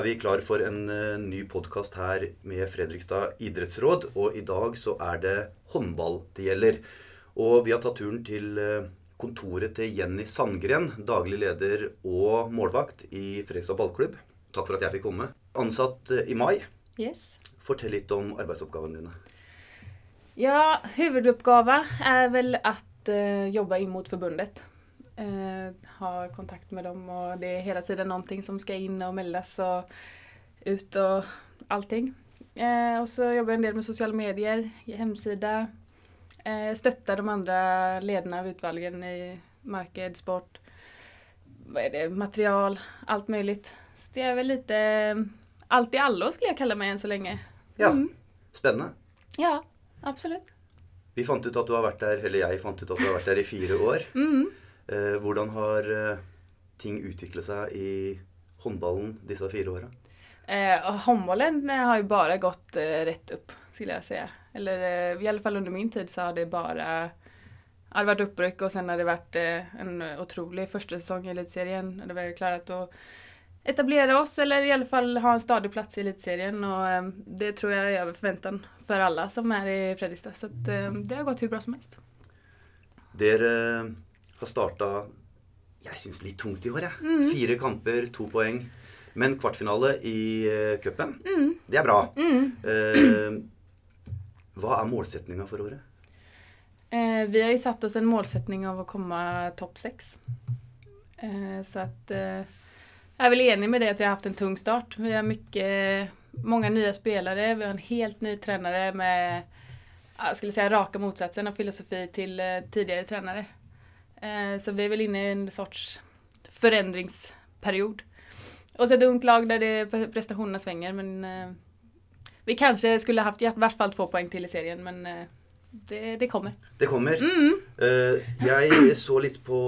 Er vi klar for en eh, ny podkast her med Fredrikstad idrettsråd. Og i dag så er det håndball det gjelder. Og vi har tatt turen til eh, kontoret til Jenny Sandgren, daglig leder og målvakt i Fredrikstad ballklubb. Takk for at jeg fikk komme. Ansatt eh, i mai. Yes. Fortell litt om arbeidsoppgavene dine. Ja, huvuduppgave är väl att eh, jobba in mot förbundet. Eh, ha kontakt med dem och det är hela tiden någonting som ska in och meldas och ut och allting. Eh, och så jobbar jag en del med sociala medier, hemsida, eh, stöttar de andra ledarna av utvalgen i marked, sport, vad är det, material, allt möjligt. Så det är väl lite eh, allt i allo skulle jag kalla mig än så länge. Ja, Mm. spennende. Ja, absolut. Vi fant ut at du har vært der, eller jeg fant ut at du har vært der i fire år. Mm. Eh, hvordan har eh, ting utviklet seg i håndballen disse fire åra? Eh, och handbollen eh, har ju bara gått eh, rätt upp skulle jag säga. Eller eh, i alla fall under min tid så har det bara det har varit uppryck och sen har det varit eh, en otrolig första säsong i elitserien. Det var ju klarat att etablera oss eller i alla fall ha en stadig plats i elitserien och eh, det tror jag är över förväntan för alla som är i Fredrikstad. Så att, det har gått hur bra som helst. Dere eh, har starta jeg syns litt tungt i år. Jeg. Fire kamper, to poeng. Men kvartfinale i uh, cupen, det er bra. Eh, hva er målsetninga for året? Eh, vi har ju satt oss en målsättning av att komma topp 6. Eh, så eh, jag är väl enig med det att vi har haft en tung start. Vi har mycket, många nya spelare, vi har en helt ny tränare med ja, jag skulle säga raka motsatsen av filosofi till eh, tidigare tränare. Eh, så vi är väl inne i en sorts förändringsperiod. Och så ett ungt lag där det prestationerna svänger men eh, vi kanske skulle haft i vart fall två poäng till i serien men eh, det, det kommer. Det kommer. Mm. Jeg så litt på,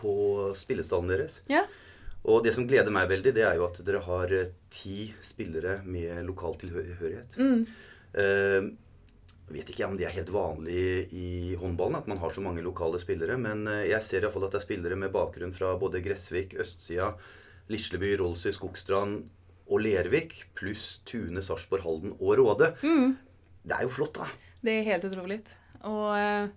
på spillestallen deres. Ja. Og det som gleder meg veldig, det er jo at dere har eh, ti spillere med lokal tilhørighet. Mm. Jeg vet ikke om det er helt vanlig i håndballen at man har så mange lokale spillere, men eh, jeg ser iallfall at det er spillere med bakgrunn fra både Gressvik, Østsida, Lisleby, Rollsøy, Skogstrand og Lervik, pluss Tune, Sarpsborg, Halden og Råde. Mm. Det er jo flott, da. Det är helt otroligt. Och eh,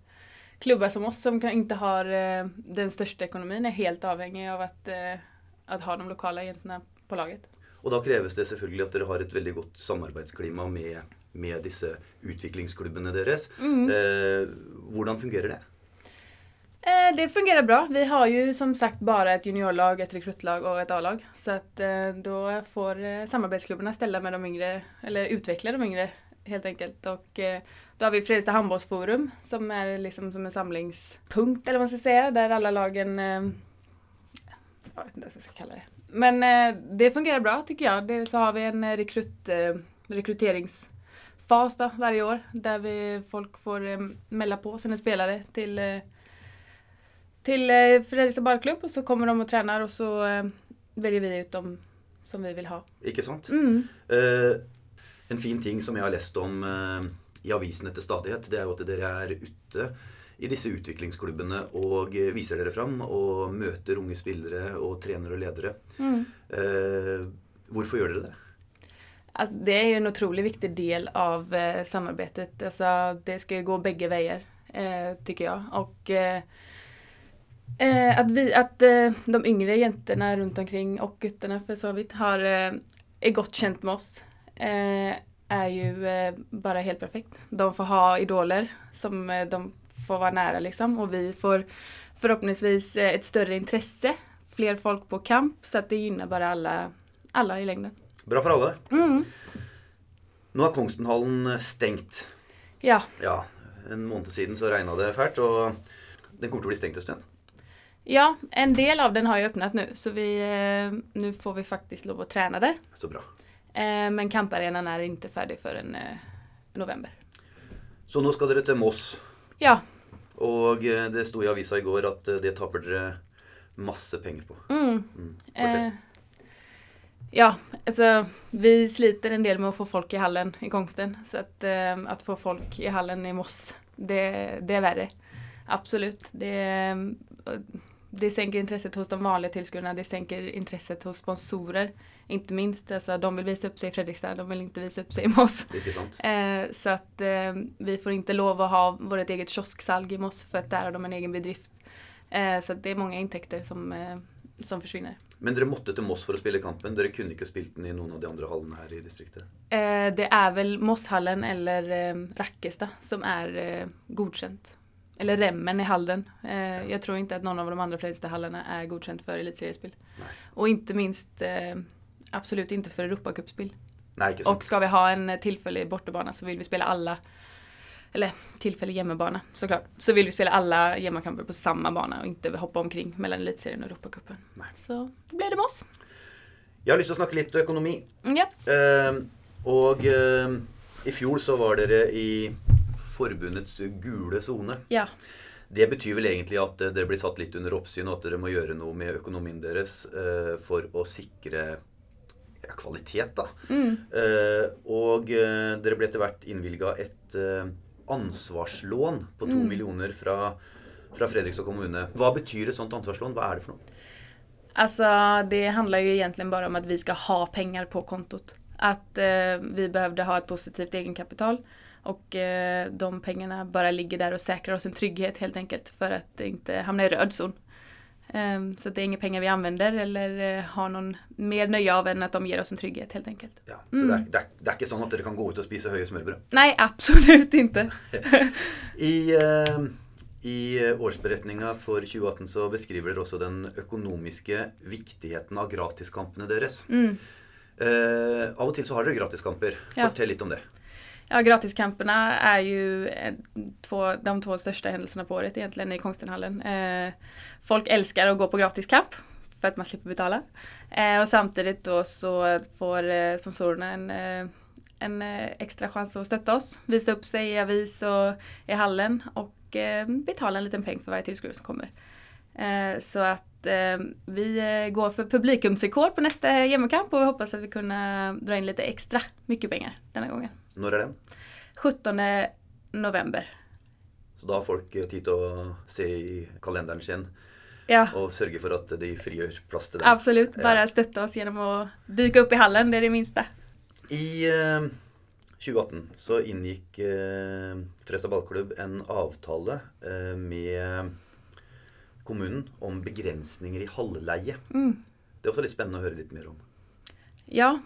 klubbar som oss som inte har eh, den största ekonomin är helt avhängiga av att, eh, att ha de lokala agenterna på laget. Og da kreves det selvfølgelig at dere har et veldig godt samarbeidsklima med, med disse utviklingsklubbene deres. Eh, hvordan fungerer det? Eh, det fungerar bra. Vi har ju som sagt bara ett juniorlag, ett rekrytlag och ett A-lag. Så att eh, då får samarbetsklubbarna ställa med de yngre, eller utveckla de yngre helt enkelt. Och då har vi Fredrikstad handbollsforum som är liksom som en samlingspunkt eller vad man ska säga, där alla lagen jag vet inte vad jag ska kalla det. Men det fungerar bra tycker jag. Det, så har vi en eh, rekrut, rekryteringsfas då, varje år där vi, folk får eh, mälla på sina spelare till eh, till eh, Fredrikstad ballklubb och så kommer de och tränar och så eh, väljer vi ut dem som vi vill ha. Ikke sant? Mm. Eh, en fin ting som jeg har lest om eh, i avisene til stadighet, det er jo at dere er ute i disse utviklingsklubbene og eh, viser dere fram og møter unge spillere og trenere og ledere. Mm. Eh, hvorfor gjør dere det? Att det är ju en otroligt viktig del av eh, samarbetet. Alltså, det ska ju gå bägge vägar, eh, tycker jag. Och eh, eh, att, vi, att eh, de yngre jäntorna runt omkring och gutterna för så vitt har, eh, är gott känt med oss eh, är ju eh, bara helt perfekt. De får ha idoler som eh, de får vara nära liksom och vi får förhoppningsvis eh, ett större intresse, fler folk på kamp så att det gynnar bara alla, alla i längden. Bra for alle. Mm. Nå er Kongstonhallen stengt. Ja, Ja, en måned siden så regna det fælt, og den kommer til å bli stengt en stund. Ja, en del av den har ju öppnat nu så vi, eh, nu får vi faktiskt lov att träna där. Så bra. Eh, men kamparenan är inte färdig förrän eh, november. Så nå skal dere til Moss. Ja, Og eh, det sto i avisa i går at eh, det taper dere masse penger på. mm. Mm. Ja, alltså vi sliter en del med att få folk i hallen i Kongsten. Så att, eh, att få folk i hallen i Moss, det, det är värre. Absolut. Det, det sänker intresset hos de vanliga tillskuarna, det sänker intresset hos sponsorer. Inte minst, alltså, de vill visa upp sig i Fredrikstad, de vill inte visa upp sig i Moss. Eh, så att eh, vi får inte lov att ha vårt eget kiosksalg i Moss för att där har de en egen bedrift. Eh, så det är många intäkter som, eh, som försvinner. Men dere måtte til Moss for å spille kampen. Dere kunne ikke spilt den i noen av de andre hallene her i distriktet. Eh, det är väl Mosshallen eller eh, Rackestad som är eh, godkänt. Eller Remmen i hallen. Eh, jag tror inte att någon av de andra Fredrikstadhallarna är godkänt för elitseriespel. Nej. Och inte minst eh, absolut inte för Europacupspel. Och ska vi ha en tillfällig bortebana så vill vi spela alla eller tillfällig hemmabana såklart. Så vill vi spela alla hemmakamper på samma bana och inte hoppa omkring mellan elitserien och Europacupen. Så då blir det Moss. Jeg har lyst til å snakke litt økonomi. Mm, Ja. Eh, og eh, i fjor så var dere i forbundets gule sone. ja. Det betyr vel egentlig at eh, dere blir satt litt under oppsyn, og at dere må gjøre noe med økonomien deres eh, for å sikre ja, kvalitet, da. Mm. Eh, og eh, dere ble etter hvert innvilga et eh, ansvarslån på to Mm. millioner fra, fra Fredrikstad kommune. Hva betyr et sånt ansvarslån? Hva er det for noe? Alltså det handlar ju egentligen bara om att vi ska ha pengar på kontot. Att eh, vi behövde ha ett positivt egenkapital och eh, de pengarna bara ligger där och säkrar oss en trygghet helt enkelt för att inte hamna i röd zon. Eh, så att det är inga pengar vi använder eller eh, har någon mer nöje av än att de ger oss en trygghet helt enkelt. Ja, så det, er, det, det er ikke sånn at dere kan gå ut og spise høye smørbrød. Nej, absolut inte. I, eh, I årsberetninga for 2018 så beskriver dere også den økonomiske viktigheten av gratiskampene deres. Mm. Eh, av og til så har dere gratiskamper. Ja. Fortell litt om det. Ja, gratiskamperna är ju eh, två, de två största händelserna på året egentligen i Kongstenhallen. Eh, folk älskar att gå på gratiskamp för att man slipper betala. Eh, och samtidigt då så får eh, sponsorerna en, eh, en eh, extra chans att stötta oss, visa upp sig i avis och i hallen och eh, betala en liten peng för varje tillskruv som kommer. Eh, så att eh, vi eh, går för publikumsrekord på nästa hemmakamp och vi hoppas att vi kunna dra in lite extra mycket pengar denna gången. Når er den? 17 november. Så da har folk eh, tid å se i kalenderen sin Ja, og sørge for at de frigjør plass til den. absolut. Ja. Bara stötta oss genom att dyka upp i hallen, det är det minsta. I eh, 2018 så inngikk eh, Fredrikstad ballklubb en avtale eh, med kommunen om begrensninger i halvleie. Mm. Det er også litt spennende å høre litt mer om. Ja,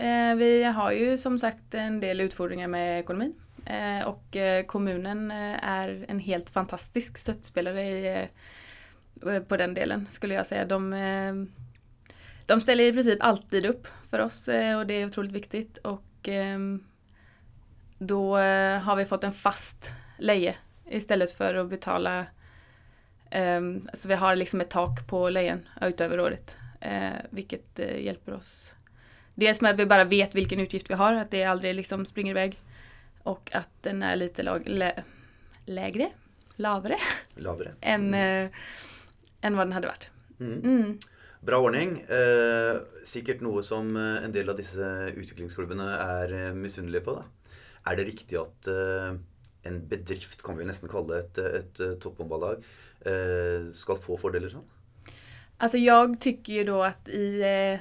Eh, vi har ju som sagt en del utfordringar med ekonomin. Eh, och eh, kommunen är en helt fantastisk stöttspelare i, på den delen skulle jag säga. De, de ställer i princip alltid upp för oss och det är otroligt viktigt. Och ehm, då har vi fått en fast leje istället för att betala så vi har liksom ett tak på lejen utöver året. Vilket hjälper oss. Dels med att vi bara vet vilken utgift vi har, att det aldrig liksom springer iväg. Och att den är lite lag, lä, lägre, lavere, Lavere. än, eh, än vad den hade varit. Mm. Mm. Bra ordning. Eh, sikkert noe som eh, en del av disse utviklingsklubbene er eh, misunnelige på. da. Er det riktig at eh, en bedrift, kan vi nesten kalle det, et, et, et topphåndballag, eh, skal få fordeler sånn? Alltså jag tycker ju då att i eh,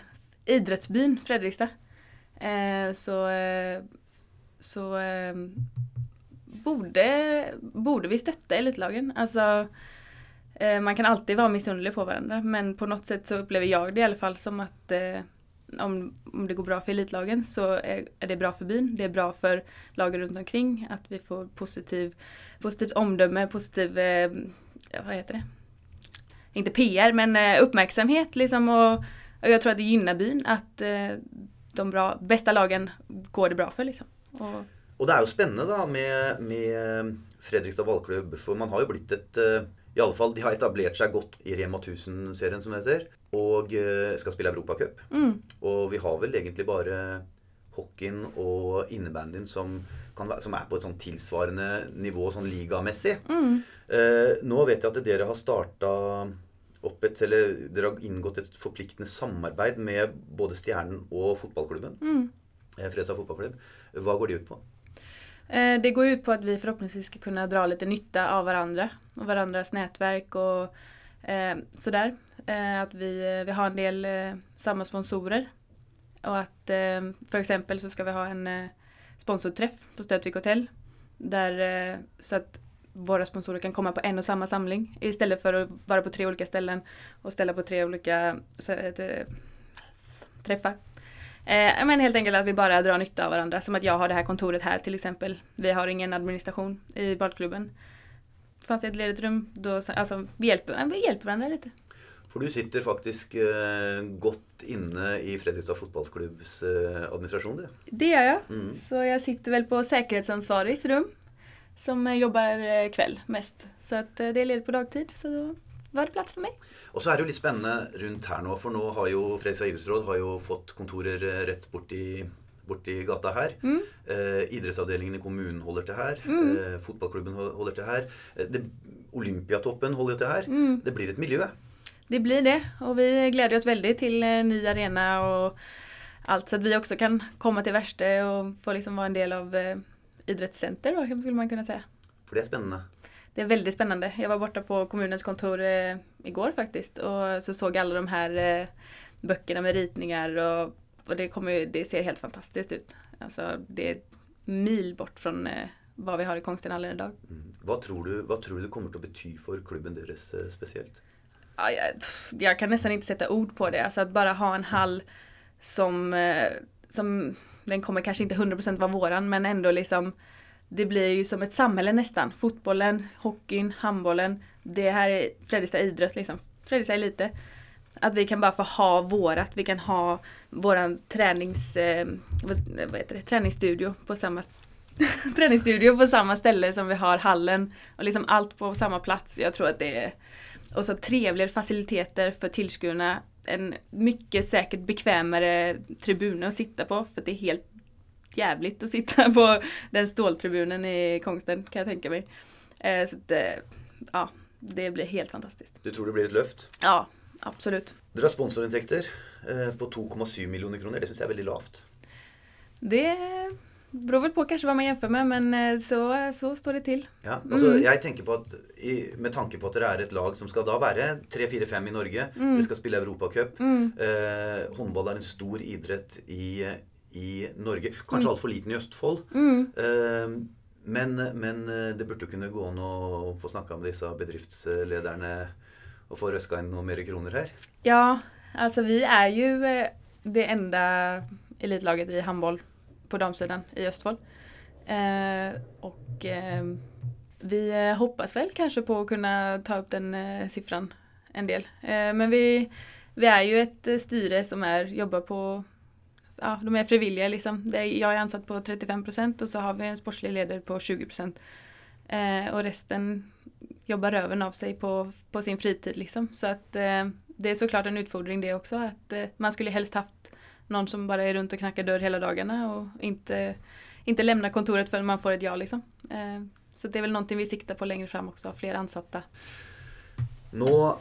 idrottsbyn Fredrikstad eh, så, eh, så eh, borde, borde vi stötta elitlagen. Alltså, eh, man kan alltid vara missunnlig på varandra men på något sätt så upplever jag det i alla fall som att eh, om, om det går bra för elitlagen så är, är det bra för byn. Det är bra för lagen runt omkring att vi får positiv, positivt omdöme, positiv, eh, vad heter det? Inte PR men eh, uppmärksamhet liksom och, och jag tror att det gynnar byn att eh, de bra, bästa lagen går det bra för liksom. Och, Og det er jo spennende da med, med Fredrikstad ballklubb, for man har jo blitt et eh, i alle fall, De har etablert seg godt i Rema 1000-serien, som jeg ser, og eh, skal spille Europacup. mm, Og vi har vel egentlig bare hockeyen og innebandyen som, kan som er på et sånn tilsvarende nivå sånn ligamessig. mm, Eh, nå vet jeg at dere har starta opp et Eller dere har inngått et forpliktende samarbeid med både Stjernen og fotballklubben. mm. Eh, Fredrikstad fotballklubb. Hva går det ut på? Eh, Det går ut på att vi förhoppningsvis ska kunna dra lite nytta av varandra och varandras nätverk och Eh, sådär. Eh, att vi, vi har en del eh, samma sponsorer. Och att eh, för exempel så ska vi ha en eh, sponsorträff på Stötvik hotell. Där, så att våra sponsorer kan komma på en och samma samling istället för att vara på tre olika ställen och ställa på tre olika eh, träffar. Eh, men helt enkelt att vi bara drar nytta av varandra. Som att jag har det här kontoret här till exempel. Vi har ingen administration i badklubben. Fanns det ett ledigt rum, då, alltså, vi, hjälper, vi hjälper varandra lite. For du sitter faktisk eh, godt inne i Fredrikstad fotballklubbs eh, administrasjon, du. Det gör jag. Mm. Så jag sitter väl på säkerhetsansvarigs rum. Som eh, jobbar eh, kväll mest. Så att eh, det är ledigt på dagtid. Så då var det plats för mig. Og så er det jo litt spennende rundt her nå, for nå har jo Fredrikstad idrettsråd har jo fått kontorer rett borti, borti gata her. Mm. Eh, idrettsavdelingen i kommunen holder til her. Mm. Eh, fotballklubben holder til her. Det, Olympiatoppen holder jo til her. Mm. Det blir et miljø. Det blir det och vi gläder oss väldigt till ny arena och allt så att vi också kan komma till Värste och få liksom vara en del av eh, idrottscenter då, skulle man kunna säga. För det är spännande. Det är väldigt spännande. Jag var borta på kommunens kontor eh, igår faktiskt och så såg alla de här eh, böckerna med ritningar och, och det, kommer, det ser helt fantastiskt ut. Alltså det är mil bort från eh, vad vi har i Konstenhallen idag. Mm. Vad, tror du, vad tror du kommer att betyda för klubben deras eh, speciellt? Ja, jag, jag, kan nästan inte sätta ord på det. Alltså att bara ha en hall som, eh, som den kommer kanske inte 100% vara våran men ändå liksom det blir ju som ett samhälle nästan. Fotbollen, hockeyn, handbollen. Det här är Fredrikstad idrott liksom. Fredrikstad lite. Att vi kan bara få ha vårat. Vi kan ha våran tränings, eh, vad heter det, träningsstudio på samma träningsstudio på samma ställe som vi har hallen. Och liksom allt på samma plats. Jag tror att det är och så trevligare faciliteter för tillskurna. En mycket säkert bekvämare tribun att sitta på för det är helt jävligt att sitta på den ståltribunen i Kongsten kan jag tänka mig. Eh, så det, ja, det blir helt fantastiskt. Du tror det blir ett löft? Ja, absolut. Dere har sponsorintäkter eh, på 2,7 miljoner kronor. Det syns jag är väldigt lavt. Det beror väl på kanske vad man jämför med men eh, så, så står det till. Ja, altså, mm. Jeg tenker på at i, Med tanke på att det är ett lag som ska da være 3-4-5 i Norge, mm. vi skal spille Europacup mm. eh, Håndball är en stor idrott i, i Norge. Kanske mm. altfor liten i Østfold. Mm. Eh, men, men, eh, det burde kunne gå å få snacka med disse bedriftslederne och få röska in några mer kronor här. Ja, alltså vi är ju eh, det enda elitlaget i handboll på damsidan i Östfold. Eh, och eh, vi eh, hoppas väl kanske på att kunna ta upp den eh, siffran en del. Eh, men vi, vi är ju ett eh, styre som är, jobbar på Ja, de är frivilliga liksom. Är, jag är ansatt på 35 procent och så har vi en sportslig ledare på 20 procent. Eh, och resten jobbar röven av sig på, på sin fritid liksom. Så att eh, det är såklart en utfordring det också. Att eh, man skulle helst haft någon som bara är runt och knackar dörr hela dagarna och inte, inte lämnar kontoret förrän man får ett ja liksom. Eh, så det är väl någonting vi siktar på längre fram också, fler ansatta. Nu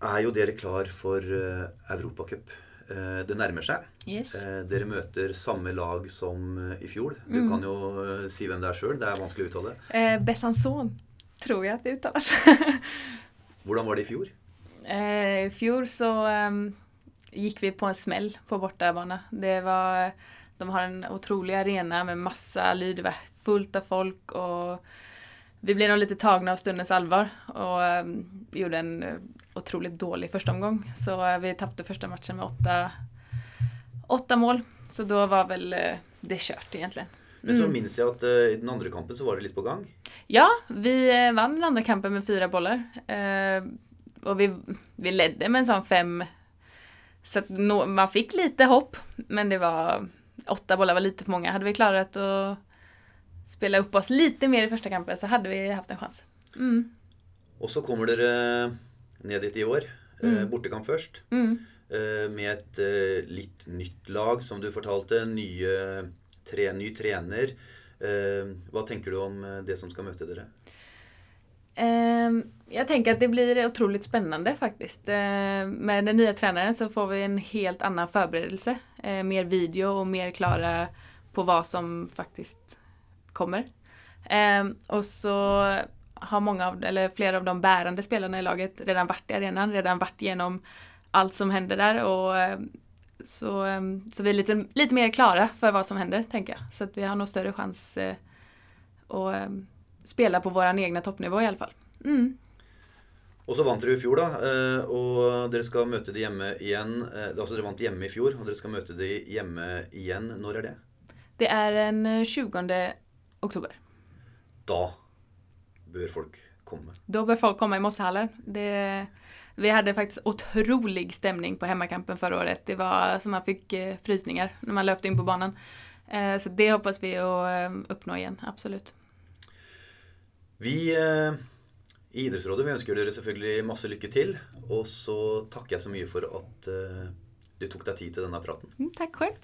är ju dere klar för eh, Europacup. Eh, det närmar sig. Yes. Dere möter samma lag som i fjol. Du mm. kan ju säga vem det är själv, det är vanskligt att uttala. Eh, Besançon, tror jag att det uttalas. Hur var det i fjol? I fjol så um, gick vi på en smäll på bortabana. Det var, de har en otrolig arena med massa lyd, det var fullt av folk och vi blev nog lite tagna av stundens allvar och um, gjorde en uh, otroligt dålig första omgång. Så uh, vi tappade första matchen med åtta, åtta mål. Så då var väl uh, det kört egentligen. Men så mm. minns jag att i den andra kampen så var det lite på gång. Ja, vi vann den andra kampen med fyra bollar. och vi, vi ledde med en sån fem så att no, man fick lite hopp, men det var åtta bollar var lite för många. Hade vi klarat att spela upp oss lite mer i första kampen så hade vi haft en chans. Mm. Och så kommer det ned dit i år. Eh, mm. Bortekamp först. Mm. Eh, med ett eh, lite nytt lag som du fortalte. Nye, tre, ny tränare. Vad tänker du om det som ska möta er? Ehm, jag tänker att det blir otroligt spännande faktiskt. Ehm, med den nya tränaren så får vi en helt annan förberedelse. Ehm, mer video och mer klara på vad som faktiskt kommer. Och så har många av, eller flera av de bärande spelarna i laget redan varit i arenan, redan varit igenom allt som händer där och så, så vi är lite, lite mer klara för vad som händer, tänker jag. Så att vi har nog större chans eh, att spela på vår egna toppnivå i alla fall. Mm. Og så vant dere i fjor, da. eh, Og dere skal møte de hjemme igjen. Eh, Altså dere vant hjemme i fjor, og dere skal møte de hjemme igjen. Når er det? Det är den eh, 20 oktober. Da bør folk komme. Då bör folk komma i Mosshallen. Det, vi hade faktiskt otrolig stämning på hemmakampen förra året. Det var som man fick eh, frysningar när man löpte in på banan. Så det hoppas vi att uppnå igen, absolut. Vi eh, i Idrettsrådet vi ønsker dere selvfølgelig masse lykke til. Og så takker jeg så mye for at eh, du tok deg tid til denne praten. Mm, tack själv.